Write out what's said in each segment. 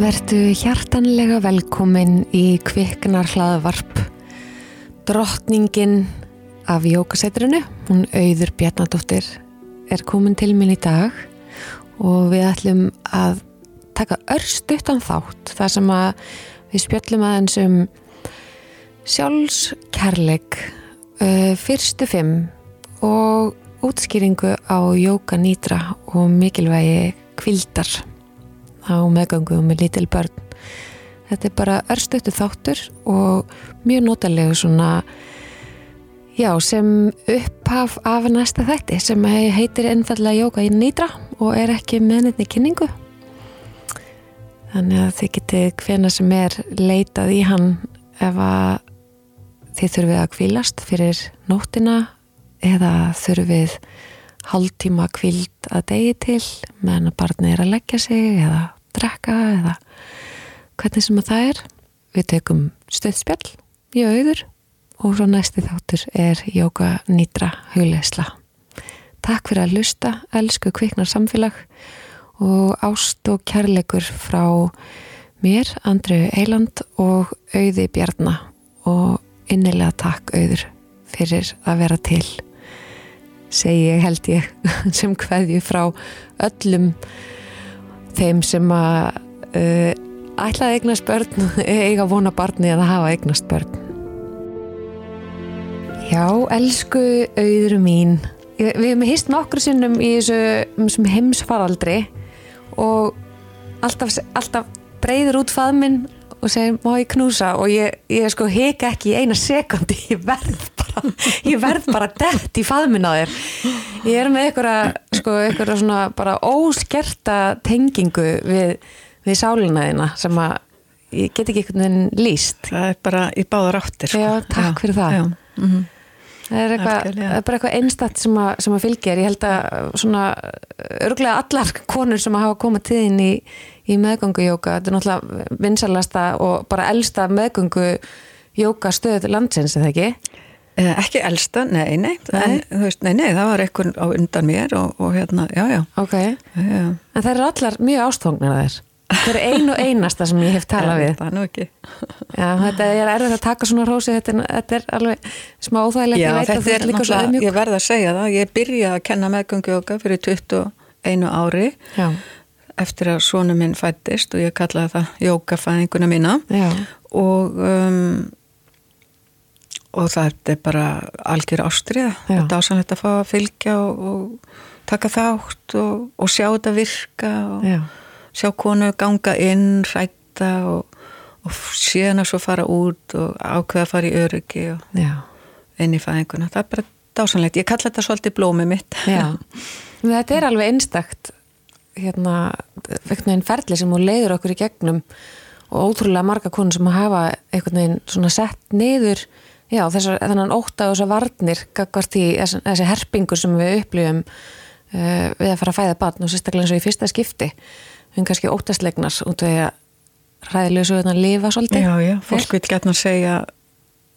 Vertu hjartanlega velkomin í kviknar hlaðvarp Drottningin af jókasetrinu, hún auður Bjarnadóttir, er komin til minn í dag og við ætlum að taka örstuttan þátt þar sem að við spjöllum aðeins um sjálfskerleik uh, fyrstu fimm og útskýringu á jóka nýtra og mikilvægi kvildar á meðgöngu og með lítil börn. Þetta er bara örstuttu þáttur og mjög notalegu svona já, sem upphaf af næsta þætti sem heitir ennfallega jóka í nýtra og er ekki meðnitni kynningu. Þannig að þið getið hvena sem er leitað í hann ef að þið þurfið að kvílast fyrir nóttina eða þurfið hálftíma kvíld að degi til meðan að barni er að leggja sig eða drekka eða hvernig sem að það er. Við tökum stöðspjall í auður og svo næsti þáttur er Jóka Nýtra Hugleisla Takk fyrir að lusta elsku kviknar samfélag og ást og kærleikur frá mér, Andru Eiland og auði Bjarnar og innilega takk auður fyrir að vera til segi ég held ég sem hveðju frá öllum þeim sem að uh, ætlaði eignast börn eiga vona barni að hafa eignast börn. Já, elsku auður mín við hefum hýst nokkur sinnum í þessu heimsfaraldri og alltaf, alltaf breyður út faðminn og segir má ég knúsa? Og ég, ég sko heka ekki í eina sekundi ég verð bara ég verð bara dett í faðminn á þér. Ég er með einhverja sko einhverja svona bara óskerta tengingu við, við sálinnaðina sem að ég get ekki einhvern veginn líst það er bara í báðar áttir sko. já, takk já, fyrir það. Já, mm -hmm. Það er eitthvað, bara eitthvað einstatt sem að, sem að fylgja ég held að svona örglega allar konur sem að hafa komað tíðin í í meðgöngu-jóka, þetta er náttúrulega vinsalasta og bara elsta meðgöngu-jóka stöð landsins, er það ekki? Eh, ekki elsta, nei, nei, en, veist, nei, nei, það var eitthvað á undan mér og, og hérna, já, já. Ok, já. en það eru allar mjög ástofnir að Það er einu og einasta sem ég hef talað við. Það er nú ekki. Já, þetta er erfið að taka svona rósi, þetta er, þetta er alveg smá óþægilegt. Já, þetta er líka svo auðmjög. Ég verða að segja það, ég byrja að kenna meðgöngu-jóka fyrir 21 ári. Já eftir að sónu minn fættist og ég kallaði það jókafæðinguna mína Já. og um, og það er bara algjör ástriða þetta ásannlegt að fá að fylgja og, og taka þátt og, og sjá þetta virka og Já. Sjá konu ganga inn, rætta og, og síðan að svo fara út og ákveða að fara í öryggi og inn í fæðinguna. Það er bara dásanlegt, ég kalla þetta svolítið blómið mitt. Já, þetta er alveg einstakt hérna, veginn ferli sem hún leiður okkur í gegnum og ótrúlega marga konur sem hafa einhvern veginn svona sett niður já, þessar, þannig óta og þessar varnir gagvart í þessi herpingu sem við upplifum uh, við að fara að fæða barn og sérstaklega eins og í fyrsta skipti við kannski ótastlegnar út af því að ræðilegu sögurnar lifa svolítið. Já, já, fólk vil gætna segja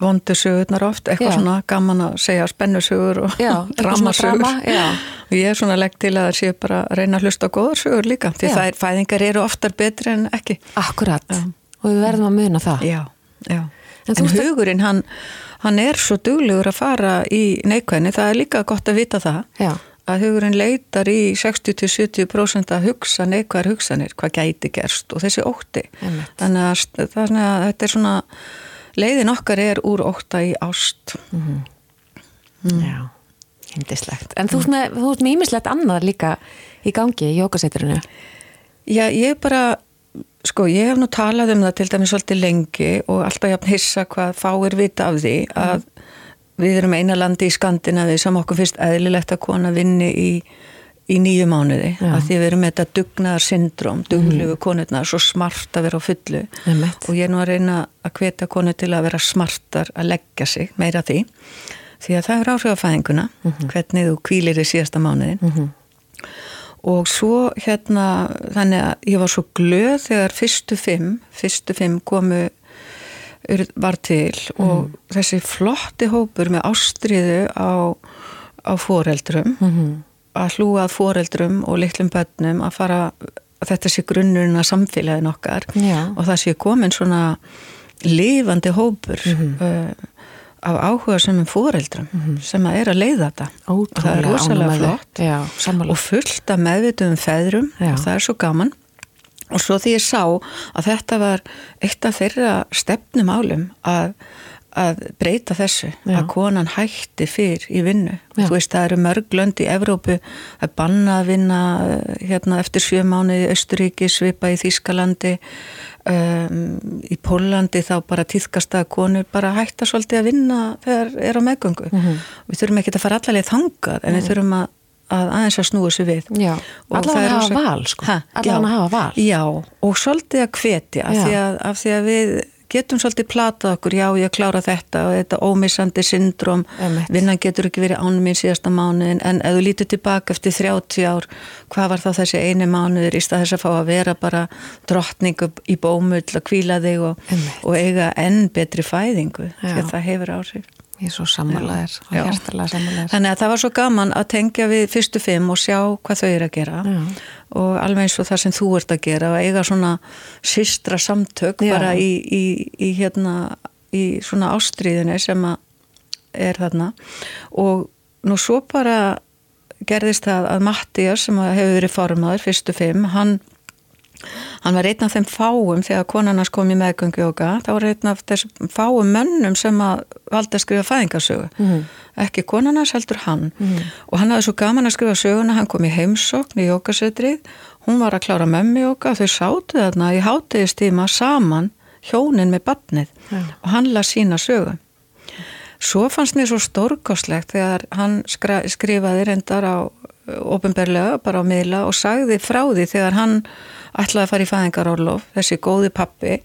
vondu sögurnar oft, eitthvað já. svona gaman að segja spennusögur og dramasögur drama, og ég er svona legg til að það sé bara að reyna að hlusta á góðar sögur líka því það er, fæðingar eru oftar betri en ekki. Akkurat, já. og við verðum að muna það. Já, já. En, en hugurinn, hann, hann er svo duglegur að fara í neikvæðinni, það er líka gott að vita það. Já. Að hugurinn leitar í 60-70% að hugsa neikvæðar hugsanir, hvað gæti gerst og þessi ótti þannig að, þannig að þetta er svona leiðin okkar er úr óta í ást mm -hmm. mm. Já, hindislegt En þú ert með ímislegt annað líka í gangi í jókasetturinu Já, ég bara sko, ég hef nú talað um það til dæmis svolítið lengi og alltaf ég haf hissa hvað fáir vita af því að mm. Við erum eina landi í Skandinavi sem okkur fyrst eðlilegt að kona vinni í í nýju mánuði Já. að því við erum með þetta dugnaðar syndrom, duglegu mm. konurnar svo smart að vera á fullu Emmeit. og ég er nú að reyna að hveta konur til að vera smartar að leggja sig meira því því að það er áhrif á fæðinguna mm -hmm. hvernig þú kvílir í síðasta mánuðin mm -hmm. og svo hérna þannig að ég var svo glöð þegar fyrstu fimm fyrstu fimm komu var til og mhm. þessi flotti hópur með ástriðu á, á foreldrum -hmm að hlúa að foreldrum og litlum börnum að fara að þetta sé grunnurinn að samfélagin okkar Já. og það sé komin svona lifandi hópur mm -hmm. uh, af áhuga sem er foreldrum mm -hmm. sem að er að leiða þetta Ótrúlega, og það er rosalega flott Já, og fullt af meðvitum feðrum Já. og það er svo gaman og svo því ég sá að þetta var eitt af þeirra stefnum álum að að breyta þessu, Já. að konan hætti fyrr í vinnu. Já. Þú veist, það eru mörglönd í Evrópu að banna að vinna eh, hérna, eftir sjö mánu í Östuríki, svipa í Þískalandi, um, í Pólandi þá bara týðkast að konur bara hætta svolítið að vinna þegar er á meðgöngu. Mm -hmm. Við þurfum ekki að fara allavega þangað, en mm -hmm. við þurfum að að aðeins að snúa sér við. Allavega að hafa val sko. allavega að hafa val. Já, og svolítið að hvetja af því að, af því að við getum svolítið platað okkur, já ég klára þetta og þetta ómissandi syndrom vinnan getur ekki verið ánum mín síðasta mánuðin en ef þú lítur tilbaka eftir 30 ár hvað var þá þessi eini mánuður í stað þess að fá að vera bara drottningu í bómull að kvíla þig og, og eiga enn betri fæðingu því að það hefur áhrif Ég er svo sammálaðir og hjertalega sammálaðir. Þannig að það var svo gaman að tengja við fyrstu fimm og sjá hvað þau eru að gera Já. og alveg eins og það sem þú ert að gera og eiga svona systra samtök Já. bara í, í, í hérna í svona ástriðinu sem er þarna og nú svo bara gerðist það að Mattias sem hefur verið formadur fyrstu fimm, hann Hann var einn af þeim fáum þegar konarnas kom í meðgöngjóka, það var einn af þessum fáum mönnum sem að valda að skrifa fæðingarsögu. Mm. Ekki konarnas heldur hann. Mm. Og hann hafði svo gaman að skrifa söguna, hann kom í heimsókn í jókasetrið, hún var að klára mömmijóka, þau sátu þarna í hátegistíma saman hjónin með badnið mm. og hann laði sína sögu. Svo fannst mér svo stórkoslegt þegar hann skrifaði reyndar á ofinberlega, bara á miðla og sagði frá því þegar hann ætlaði að fara í fæðingarorlof, þessi góði pappi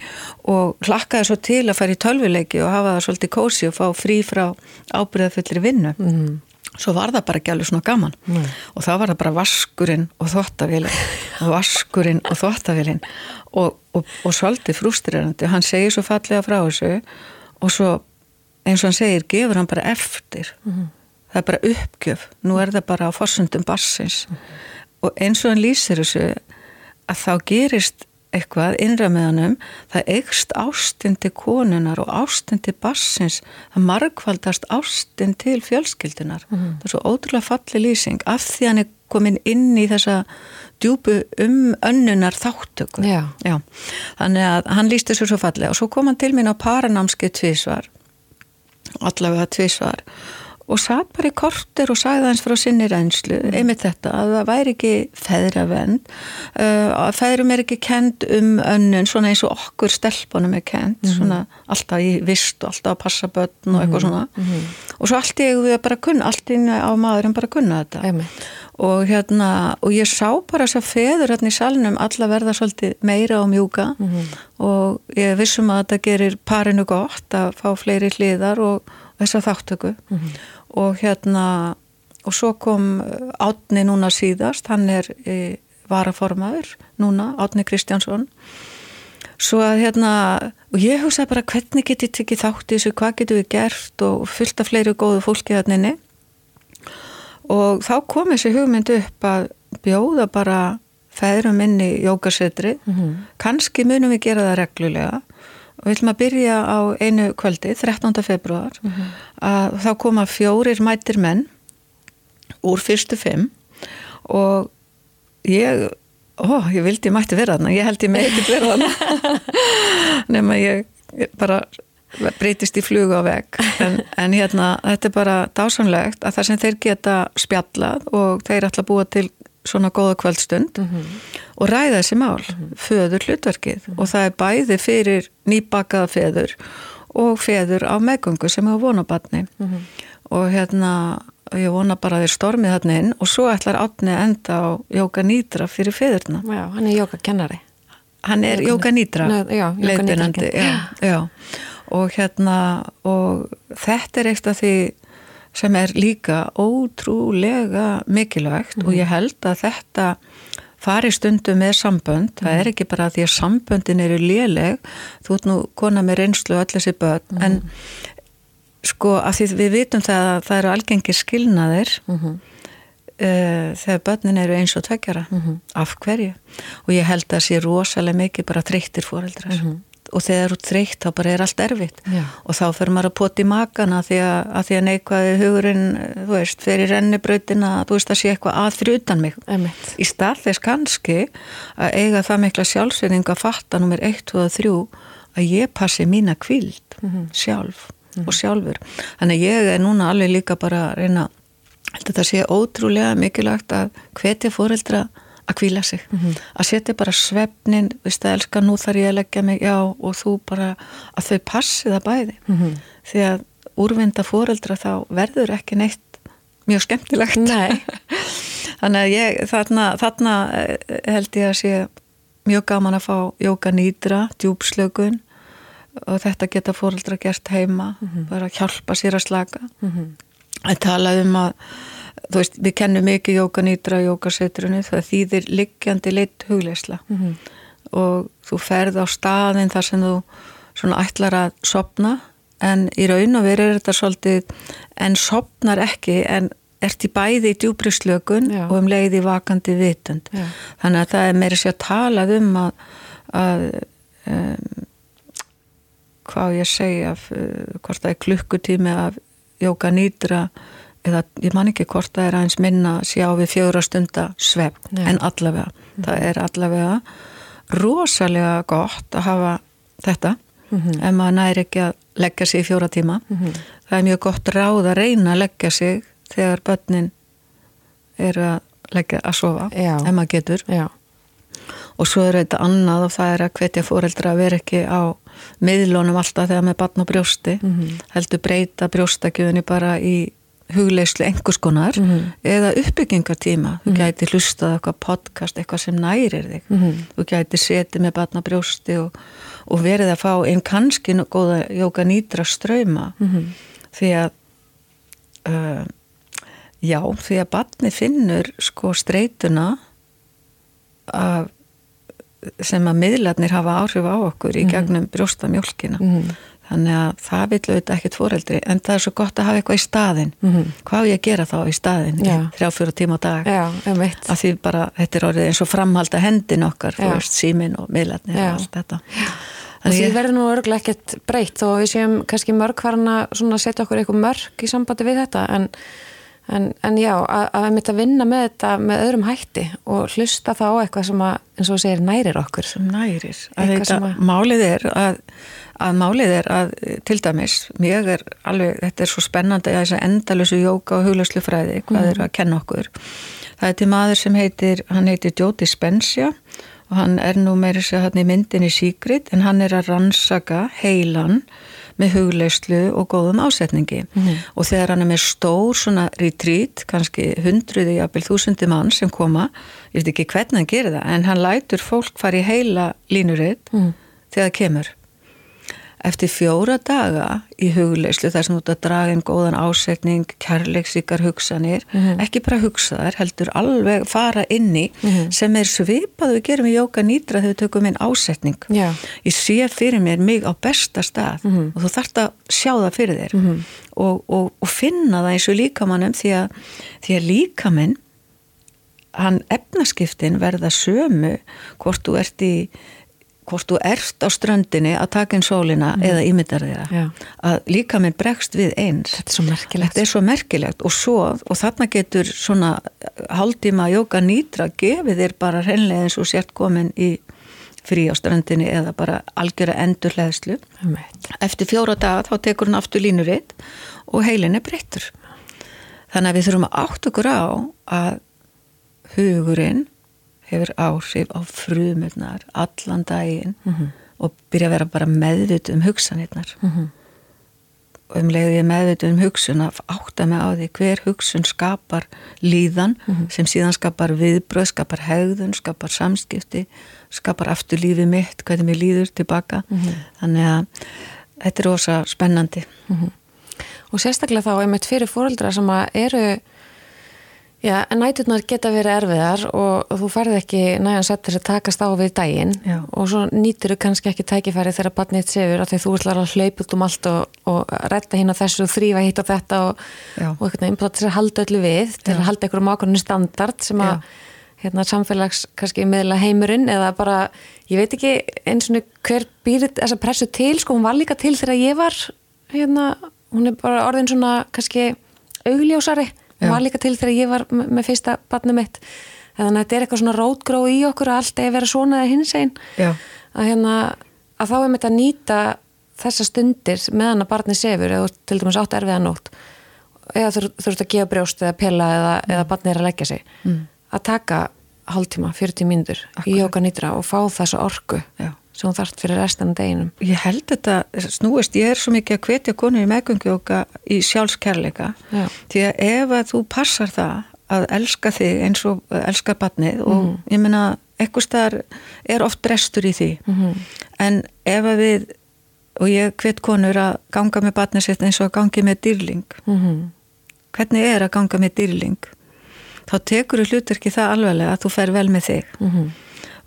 og hlakkaði svo til að fara í tölvileiki og hafa það svolítið kósi og fá frí frá ábyrðafullir vinnu. Mm. Svo var það bara ekki alveg svona gaman mm. og þá var það bara vaskurinn og þottavílinn vaskurinn og þottavílinn og, og, og svolítið frústrirandi. Hann segir svo fallega frá þessu og svo eins og hann segir, gefur hann bara eftir. Mm. Það er bara uppgjöf. Nú er það bara á forsundum bassins mm. og eins og hann lýsir þessu að þá gerist eitthvað innra með hannum, það eigst ástin til konunar og ástin til bassins, það margvaldast ástin til fjölskyldunar. Mm -hmm. það er svo ótrúlega falli lýsing. Af því hann er komin inn í þessa djúbu um önnunar þáttöku Já. Já. þannig að hann lýst þessu svo falli og svo kom hann til mín á paranámskið tvísvar allavega tvísvar og satt bara í korter og sagði hans frá sinni reynslu, mm. einmitt þetta að það væri ekki feðravend uh, að feðrum er ekki kend um önnun, svona eins og okkur stelpunum er kend, mm. svona alltaf í vist og alltaf að passa börn og eitthvað mm. svona mm. og svo allt ég við bara kunna, allt inn á maðurum bara kunna þetta einmitt. og hérna og ég sá bara þess að feður hérna í salnum alla verða svolítið meira og mjúka mm. og ég vissum að þetta gerir parinu gott að fá fleiri hliðar og þessa þáttöku mm og hérna og svo kom Átni núna síðast, hann er e, varaformaður núna, Átni Kristjánsson. Svo að hérna og ég hugsaði bara hvernig get ég tekið þátt í þessu, hvað getur við gert og fullt af fleiri góðu fólki inni. Og þá kom þessi hugmynd upp að bjóða bara feðrum inn í jókasetri mm -hmm. kannski munum við gera það reglulega og við ætlum að byrja á einu kvöldi 13. februar mm -hmm. að þá koma fjórir mætir menn úr fyrstu fimm og ég ó, ég vildi ég mætti vera þarna ég held ég með ekkert vera þarna nema ég bara breytist í flugu á veg en, en hérna, þetta er bara dásanlegt að það sem þeir geta spjallað og þeir ætla að búa til svona góða kvöldstund mm -hmm. og ræða þessi mál, mm -hmm. föður hlutverkið mm -hmm. og það er bæði fyrir nýbakaða feður og feður á meðgöngu sem hefur vonað barni og hérna ég vona bara að þeir stormið þarna inn og svo ætlar átni enda á Jóka Nýdra fyrir feðurna. Já, hann er Jóka kennari. Hann er Jóka Nýdra leiðbyrnandi, já, já og hérna og þetta er eitt af því sem er líka ótrúlega mikilvægt mm. og ég held að þetta fari stundu með sambönd, mm. það er ekki bara því að samböndin eru léleg, þú ert nú kona með reynslu og allir þessi börn, mm. en sko að því við vitum það að það eru algengir skilnaðir -hmm. uh, þegar börnin eru eins og tveggjara mm -hmm. af hverju og ég held að það sé rosalega mikið bara þreyttir fóreldrar mm -hmm. Og þegar þú þreytt þá bara er allt erfitt Já. og þá fyrir maður að poti makana því að, að því að neikvæði hugurinn þú veist, fyrir rennibrautina þú veist að sé eitthvað að fyrir utan mig Emitt. í stað þess kannski að eiga það mikla sjálfsveiting að fatta nummer 1, 2 og 3 að ég passi mína kvild mm -hmm. sjálf og sjálfur þannig að ég er núna alveg líka bara að reyna þetta sé ótrúlega mikilvægt að hvetja fóreldra að kvíla sig mm -hmm. að setja bara svefnin viðst að elska nú þar ég að leggja mig já og þú bara að þau passi það bæði mm -hmm. því að úrvinda fóreldra þá verður ekki neitt mjög skemmtilegt Nei. þannig að ég þarna, þarna eh, held ég að sé mjög gaman að fá jóka nýdra, djúpslögun og þetta geta fóreldra gert heima mm -hmm. bara hjálpa sér að slaka mhm að tala um að þú veist, við kennum mikið jókanýtra jókasetrunni, það þýðir liggjandi leitt hugleisla mm -hmm. og þú ferð á staðin þar sem þú svona ætlar að sopna en í raun og veru er þetta svolítið en sopnar ekki en ert í bæði í djúbrislökun og um leiði vakandi vitund Já. þannig að það er meira sér að tala um að, að um, hvað ég segja uh, hvort það er klukkutími af jóka nýdra eða ég man ekki hvort það er aðeins minna sjá við fjóra stunda svefn Nei. en allavega, mm. það er allavega rosalega gott að hafa þetta mm -hmm. ef maður næri ekki að leggja sig í fjóra tíma mm -hmm. það er mjög gott ráð að reyna að leggja sig þegar börnin eru að leggja að sofa Já. ef maður getur Já. og svo er þetta annað og það er að hvetja fóreldra að vera ekki á miðlunum alltaf þegar með batn og brjósti mm -hmm. heldur breyta brjóstakjöðunni bara í hugleislu enguskonar mm -hmm. eða uppbyggingartíma þú mm -hmm. gæti hlustað eitthvað podcast eitthvað sem nærir þig mhm. þú gæti setið með batn og brjósti og, og verið að fá einn kannski góða jóka nýtra ströyma mhm. því að uh, já, því að batni finnur sko streytuna af sem að miðlarnir hafa áhrif á okkur í mhm. gegnum brjóstamjólkina mm -hmm. Þannig að það vil auðvitað ekkert foreldri en það er svo gott að hafa eitthvað í staðin mm -hmm. hvað ég gera þá í staðin þrjá fjóra tíma á dag. Já, að því bara, þetta er orðið eins og framhalda hendin okkar, símin og miðlarnir og allt þetta. Og því verður nú örgulega ekkert breytt og við séum kannski mörg hvaran að setja okkur eitthvað mörg í sambandi við þetta en En, en já, að, við mitt að vinna með þetta með öðrum hætti og hlusta þá eitthvað sem að, eins og segir, nærir okkur. Nærir. Að að... Málið er að, að málið er að, til dæmis, mér er alveg, þetta er svo spennandi að þess að endalösu jóka og huglaslu fræði, hvað mm. er að kenna okkur. Það er til maður sem heitir, hann heitir Jóti Spensja og hann er nú meira sér hann í myndinni Sigrid en hann er að rannsaka heilan með hugleyslu og góðum ásetningi mm og þegar hann er með stór svona retreat, kannski hundruði jafnvel þúsundi mann sem koma ég veit ekki hvernig hann gerir það, en hann lætur fólk fara í heila línuritt mm þegar það kemur eftir fjóra daga í hugleyslu þar sem þú ert að draga einn góðan ásetning kærleiksíkar hugsanir mm -hmm. ekki bara hugsaðar, heldur alveg fara inni mm -hmm. sem er svipað við gerum í jóka nýtra þegar við tökum einn ásetning Já. ég sé fyrir mér mig á besta stað mm -hmm. og þú þarfst að sjá það fyrir þér mhm. og, og, og finna það eins og líkamannum því að, því að líkaminn hann efnaskiptin verða sömu hvort þú ert í hvort þú ert á ströndinni að taka inn sólina mm. eða ímyndar þeirra að líka minn bregst við eins. Þetta er svo merkilegt, er svo merkilegt. Og, svo, og þarna getur svona haldíma jóka nýtra gefið þér bara hreinlega eins og sért komin í frí á ströndinni eða bara algjöra endur hlæðslu eftir fjóra daga þá tekur hann aftur línuritt og heilin er breyttur. Þannig að við þurfum að átt okkur á að hugurinn hefur áhrif á frumurnar allan daginn mm -hmm. og byrja að vera bara meðvit um hugsanirnar mm -hmm. og um leiði meðvit um hugsun að átta mig á því hver hugsun skapar líðan mm -hmm. sem síðan skapar viðbröð, skapar hegðun, skapar samskipti skapar aftur lífið mitt, hvernig mér líður tilbaka mhm. þannig að þetta er ósa spennandi mhm. Og sérstaklega þá einmitt fyrir fóreldra sem að eru Já, en næturnar geta verið erfiðar og þú farið ekki næjan settir að takast á við daginn Já. og svo nýtur þú kannski ekki tækifæri þegar barnið sefur af því þú ætlar að hlaupa út um allt og, og retta hinn á þessu og þrýfa hitt á þetta og, og eitthvað einblótt til að halda öllu við til Já. að halda einhverjum ákvörnum standard sem að hérna, samfélags kannski meðla heimurinn eða bara, ég veit ekki eins og hver býrið þessa pressu til sko, hún var líka til þegar ég var hérna, hún er bara orðin svona kannski augljósari hún var líka til þegar ég var með fyrsta barni mitt. Þannig að þetta er eitthvað svona rótgróð í okkur að allt er verið svona eða hins einn að, hérna, að þá er mitt að nýta þessa stundir meðan að barni sefur eða til dæmis átt erfiða nótt eða þú þurft að gefa brjóst eða pela eða, mm. eða barni er að leggja sig. Mm. að taka hálftíma, 40 mínútur í okkar nýtra og fá þessu orku. Já sem hún þarft fyrir restan deginum. Ég held þetta, snúist, ég er svo mikið að hvetja konur í meðgöngjóka í sjálfskerleika því að ef að þú passar það að elska þig eins og elska barnið og mm. ég menna, eitthvað starf er oft brestur í því mm -hmm. en ef að við og ég hvet konur að ganga með barnið sitt eins og að gangi með dýrling mm -hmm. hvernig er að ganga með dýrling þá tekur þú hlutur ekki það alveg að þú fer vel með þig -hmm.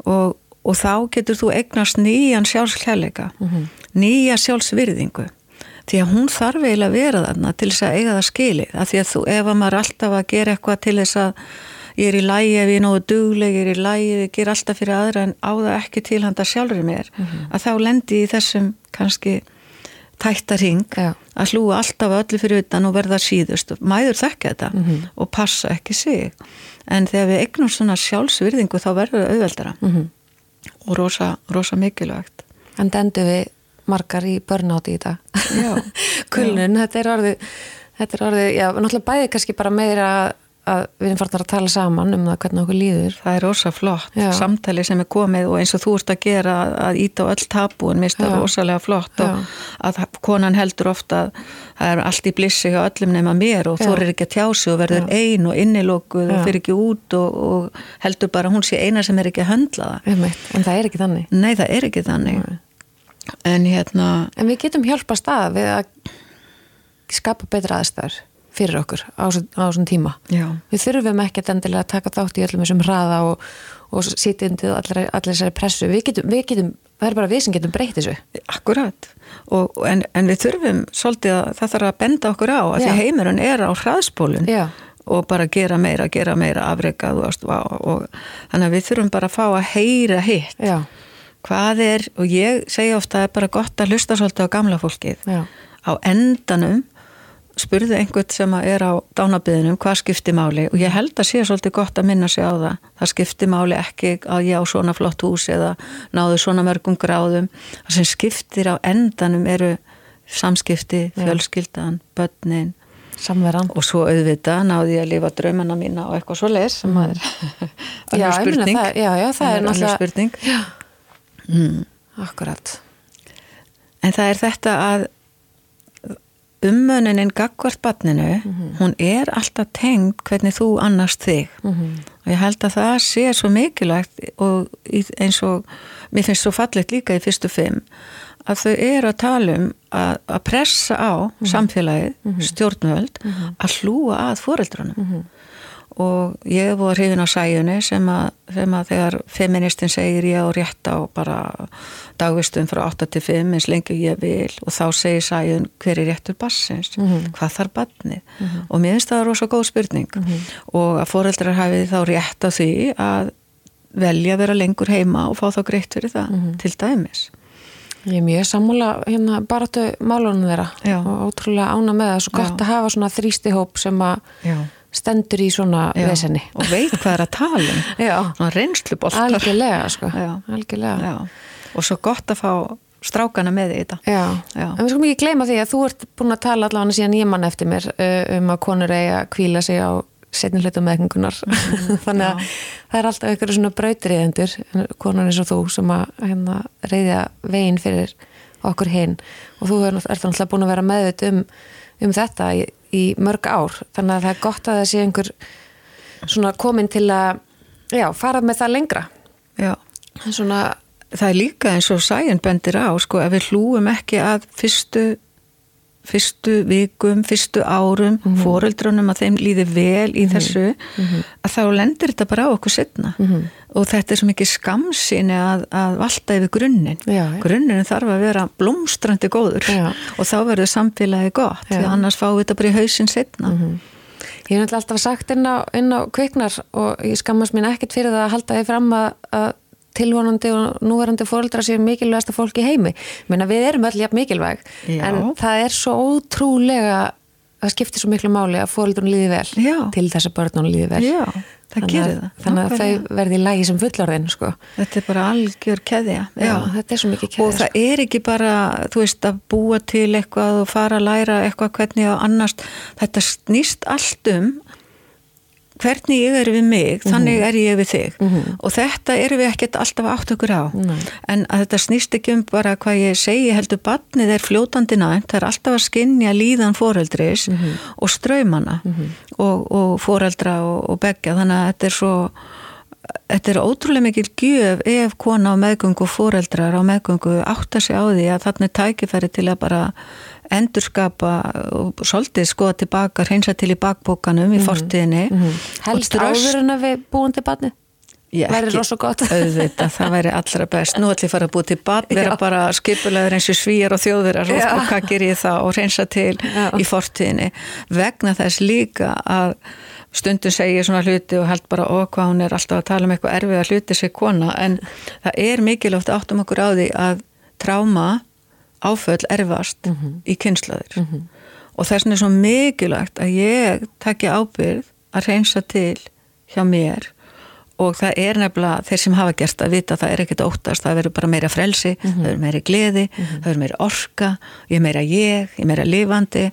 og og þá getur þú eignast nýjan sjálfskjærleika mm -hmm. nýja sjálfsvirðingu því að hún þarf eiginlega að vera þarna til þess að eiga það skilið af því að þú, ef að maður alltaf að gera eitthvað til þess að ég er í lægi ef ég er nógu dugleg, ég er í lægi ég ger alltaf fyrir aðra en á það ekki til handa sjálfur mér, mm -hmm. að þá lendi í þessum kannski tættaring ja. að hlúa alltaf öllu fyrir utan og verða síðust mæður þekka þetta mm -hmm. og passa ekki sig en þegar við eignum svona sjálfsvirðingu þá verður það auðveldara mhm og rosa, rosa mikilvægt. En dendu við margar í börnáti í dag. Kulnun, þetta er orðið þetta er orðið, já, náttúrulega bæði kannski bara meira að við erum farnar að tala saman um það hvernig okkur líður. Það er rosa flott, já. samtali sem er komið og eins og þú ert að gera að íta á öll tabúin, mér finnst það rosalega flott og að konan heldur ofta að það er allt í blissi hjá öllum nema mér og þú er ekki að tjási og verður já. ein og innilókuð og fyrir ekki út og, og heldur bara hún sé eina sem er ekki að höndla það. En það er ekki þannig. Nei, það er ekki þannig. En hérna En við getum hjálpast að við að skapa betra aðstæður fyrir okkur á þessum tíma. Já. við þurfum ekki að endilega taka þátt í öllum þessum hraða og, og sýti undir allir, þessari pressu. Við getum, við getum, það er bara við sem getum breytið þessu. Akkurat, og, en, en við þurfum svolítið að það þarf að benda okkur á að því heimurinn er á hraðspólun Já. og bara gera meira, gera meira afreika og, og þannig að við þurfum bara að fá að heyra hitt. Já. hvað er, og ég segja ofta að það er bara gott að hlusta svolítið á gamla fólkið. Á endanum spurði einhvern sem er á dánabiðinum hvað skiptir máli og ég held að sé svolítið gott að minna sig á það. Það skiptir máli ekki að ég á svona flott hús eða náðu svona mörgum gráðum. Það sem skiptir á endanum eru samskipti, fjölskyldan börnin. Samveran. og svo auðvita náðu ég að lifa draumana mína og eitthvað svo les sem mm. er annar spurning. það, já, já, það er náttúrulega spurning. Mm. Akkurat. En það er þetta að umönunin gagvart barninu, mm -hmm. hún er alltaf tengd hvernig þú annast þig mm -hmm. og ég held að það sé svo mikilvægt og eins og mér finnst svo fallit líka í fyrstu fimm að þau eru að tala um að, að pressa á mm -hmm. samfélagið, mhm. stjórnvöld mhm. að hlúa að fóreldrunum mhm og ég voru hrifin á sæjunni sem að, sem að þegar feministin segir ég á rétt á bara dagvistum frá 8 til 5 eins lengi ég vil og þá segir sæjun hver er réttur bassins, mm -hmm. hvað þarf barnið mm -hmm. og mér finnst það rosa góð spurning mm -hmm. og að foreldrar hafi þá rétt á því að velja að vera lengur heima og fá þá greitt fyrir það mhm. til dæmis Ég er mjög sammúla hérna bara til málunum þeirra Já. og ótrúlega ána með það, svo gott Já. að hafa svona þrýstihóp sem að Já stendur í svona vesenni og veit hvað er að tala um reynsluboltar algjörlega, sko. algjörlega. og svo gott að fá strákana með í þetta já. Já. en við skulum ekki gleyma því að þú ert búin að tala allavega síðan ég mann eftir mér um að konur eigi að kvíla sig á setnum hlutum meðkengunar mm, þannig að já. það er alltaf einhverju svona brautriðendur konur eins og þú sem að hérna, reyðja veginn fyrir okkur hinn og þú er alltaf búin að vera meðut um, um þetta í í mörg ár. Þannig að það er gott að það sé einhver svona komin til að já, fara með það lengra. Já, svona það er líka eins og sæjan bendir á sko, ef við hlúum ekki að fyrstu fyrstu vikum, fyrstu árum mm -hmm. foreldrunum að þeim líði vel í mm -hmm. þessu mhm. að þá lendir þetta bara á okkur setna mhm. og þetta er svo mikið skamsini að, að valda yfir grunninn grunninn þarf að vera blómstrandi góður Já. og þá verður samfélagi gott því annars fáum við þetta bara í hausin setna mhm. Ég hef alltaf sagt inn á, inn á kviknar og ég skammast mín ekkert fyrir það að halda því fram að, að tilvonandi og núverandi fóröldra séu mikilvægast að fólki heimi. Menna, við erum öll jafn mikilvæg Já. en það er svo ótrúlega það skiptir svo miklu máli að fóröldrun líði vel Já. til þess að börnun líði vel Já, það gerir það Þannig að þau verði í lægi sem fullorðin sko. Þetta er bara algjör keðja Já, þetta er svo mikið keðja Og það sko. er ekki bara, þú veist, að búa til eitthvað og fara að læra eitthvað hvernig og annars, þetta snýst allt um hvernig ég er við mig, mm -hmm. þannig er ég við þig mm -hmm. og þetta eru við ekkert alltaf átt okkur á, Nei. en að þetta snýst ekki um bara hvað ég segi heldur barnið er fljótandi næmt, það er alltaf að skinja líðan foreldris mm -hmm. og ströymana mhm. og, og foreldra og, og begja, þannig að þetta er svo þetta er ótrúlega mikil gjöf ef kona á meðgöngu og foreldrar á meðgöngu átta sig á því að þarna er tækifæri til að bara endurskapa og svolítið skoða tilbaka, reynsa til í bakbókanum mm -hmm. í mhm. fortíðinni mm -hmm. Helst áður en að við búum til barni? Væri rosa gott auðvita, Það væri allra best Nú ætlum ég að fara að búið til barn vera bara skipulegur eins og svíjar og þjóðurar og, og hvað ger ég það og reynsa til Já. í fortíðinni vegna þess líka að stundum segja svona hluti og held bara okkur hvað hún er alltaf að tala um eitthvað erfið að hluti sig kona en það er mikilvægt áttum okkur á því að tráma áföll erfast mm -hmm. í kynslaðir. Mm -hmm. og þess vegna er svo mikilvægt að ég takja ábyrð að reynsa til hjá mér. Og það er nefnilega þeir sem hafa gert að vita að það er ekkert óttast, það verður bara meira frelsi mm -hmm. það verður meira gleði, það verður meira orka ég er meira ég, ég er meira lifandi.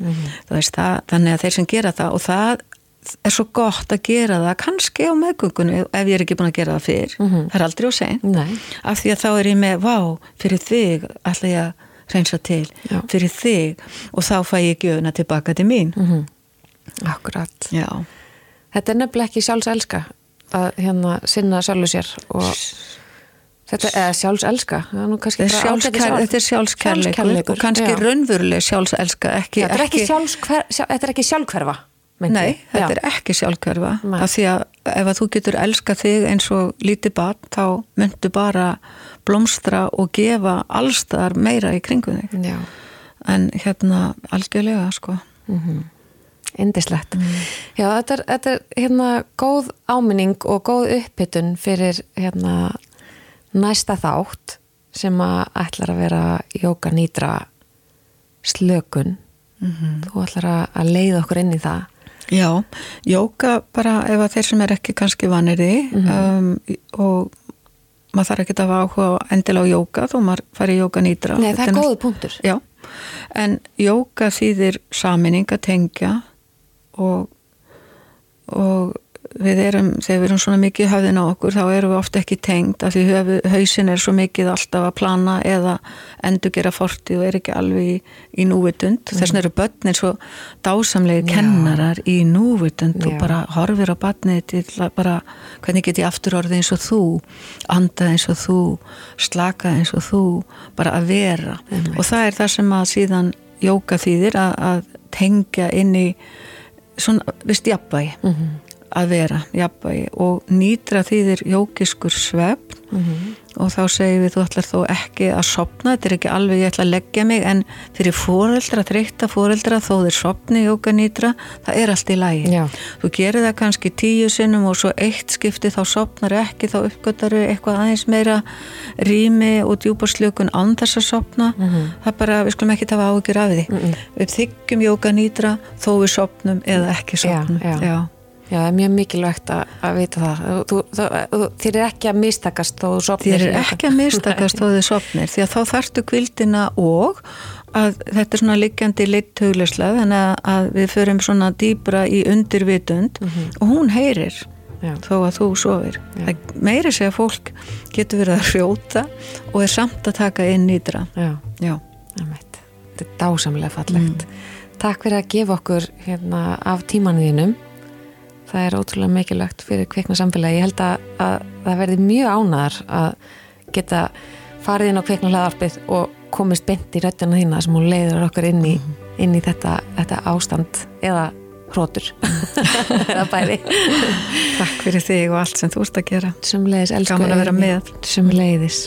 Það, þannig að þeir sem gera það og það er svo gott að gera það kannski á meðgöngunni ef ég er ekki búin að gera það fyrr. Það er aldrei á sen af því að þá er ég með, vá, fyrir þig ætla ég að reynsa til Já. fyrir þig og þá fæ ég gjöfuna tilbaka til mín mm -hmm. Akkurat Já. Þetta er nefnilega ekki sjálfselska að hérna sinna sjálfu sér og þetta er sjálfselska þetta er, er sjálfskærleikur og kannski raunveruleg sjálfselska ekki, þetta, er ekki ekki sjálfkverfa Nei, þetta Já. er ekki sjálfkverfa af því að ef að þú getur elska þig eins og lítið barn þá myndu bara blómstra og gefa allstar meira í kringu þig Já. en hérna algjörlega sko mm -hmm. Indislegt mm. Já, þetta er, þetta er hérna góð áminning og góð upphittun fyrir hérna næsta þátt sem að ætlar að vera jóka nýtra slökun mm -hmm. þú ætlar að leiða okkur inn í það Já, jóka bara ef að þeir sem er ekki kannski vanir í -hmm. um, og maður þarf ekki að hafa áhuga endilega á jóka þó maður fari í jóka nýtra. Nei, það er góðu punktur. Já, en jóka þýðir saminning að tengja og, og við erum, þegar við erum svona mikið höfðin á okkur þá erum við ofta ekki tengd af því hausin er svo mikið alltaf að plana eða endur gera fortið og er ekki alveg í, í núvitund mm. þess vegna eru börnir svo dásamlegi kennarar í núvitund Já. og bara horfir á barnið til bara hvernig get ég aftur orðið eins og þú andað eins og þú slakað eins og þú bara að vera mm. og það er það sem að síðan jóka þýðir að, að tengja inn í svona, vist jafnvægi mm -hmm að vera jafnvægi og nýtra þýðir jókiskur svefn mm -hmm. og þá segir við þú ætlar þó ekki að sopna, þetta er ekki alveg ég ætla að leggja mig en fyrir fóreldra, þreytta fóreldra þó þeir sopni jóka nýtra, það er allt í lægi Já. þú gerir það kannski tíu sinnum og svo eitt skipti þá sopnar ekki, þá uppgötar eitthvað aðeins meira rými og djúbarslökun án þess að sopna mm -hmm. það bara, við skulum ekki tafa ágjur af því mm við þykjum jóka nýtra þó við sopnum eða ekki sopnum Já, Já. Já, það er mjög mikilvægt að, að vita það. Þú, þú, þér er ekki að mistakast þó þú sopnir. Þér er ekki að mistakast þó þú sopnir því að þá þartu kvildina og að þetta er svona liggjandi litthuglislega þannig að við förum svona dýbra í undirvitund mm -hmm. og hún heyrir Já. þó að þú sofir. Meiri sé að fólk getur verið að hrjóta og er samt að taka inn nýdra. Já, Já. þetta er dásamlega fallegt. Mm. Takk fyrir að gefa okkur hérna, af tímanuðinum það er ótrúlega mikilvægt fyrir kveikna samfélagi. Ég held að, að það verði mjög ánæðar að geta farið inn á kveikna hlaðarpið og komist beint í röttina þína sem hún leiður okkur inn í, inn í þetta, þetta ástand eða hrótur eða bæði. Takk fyrir þig og allt sem þú ert að gera. Sumleiðis, elsku Gaman að vera með. Sumleiðis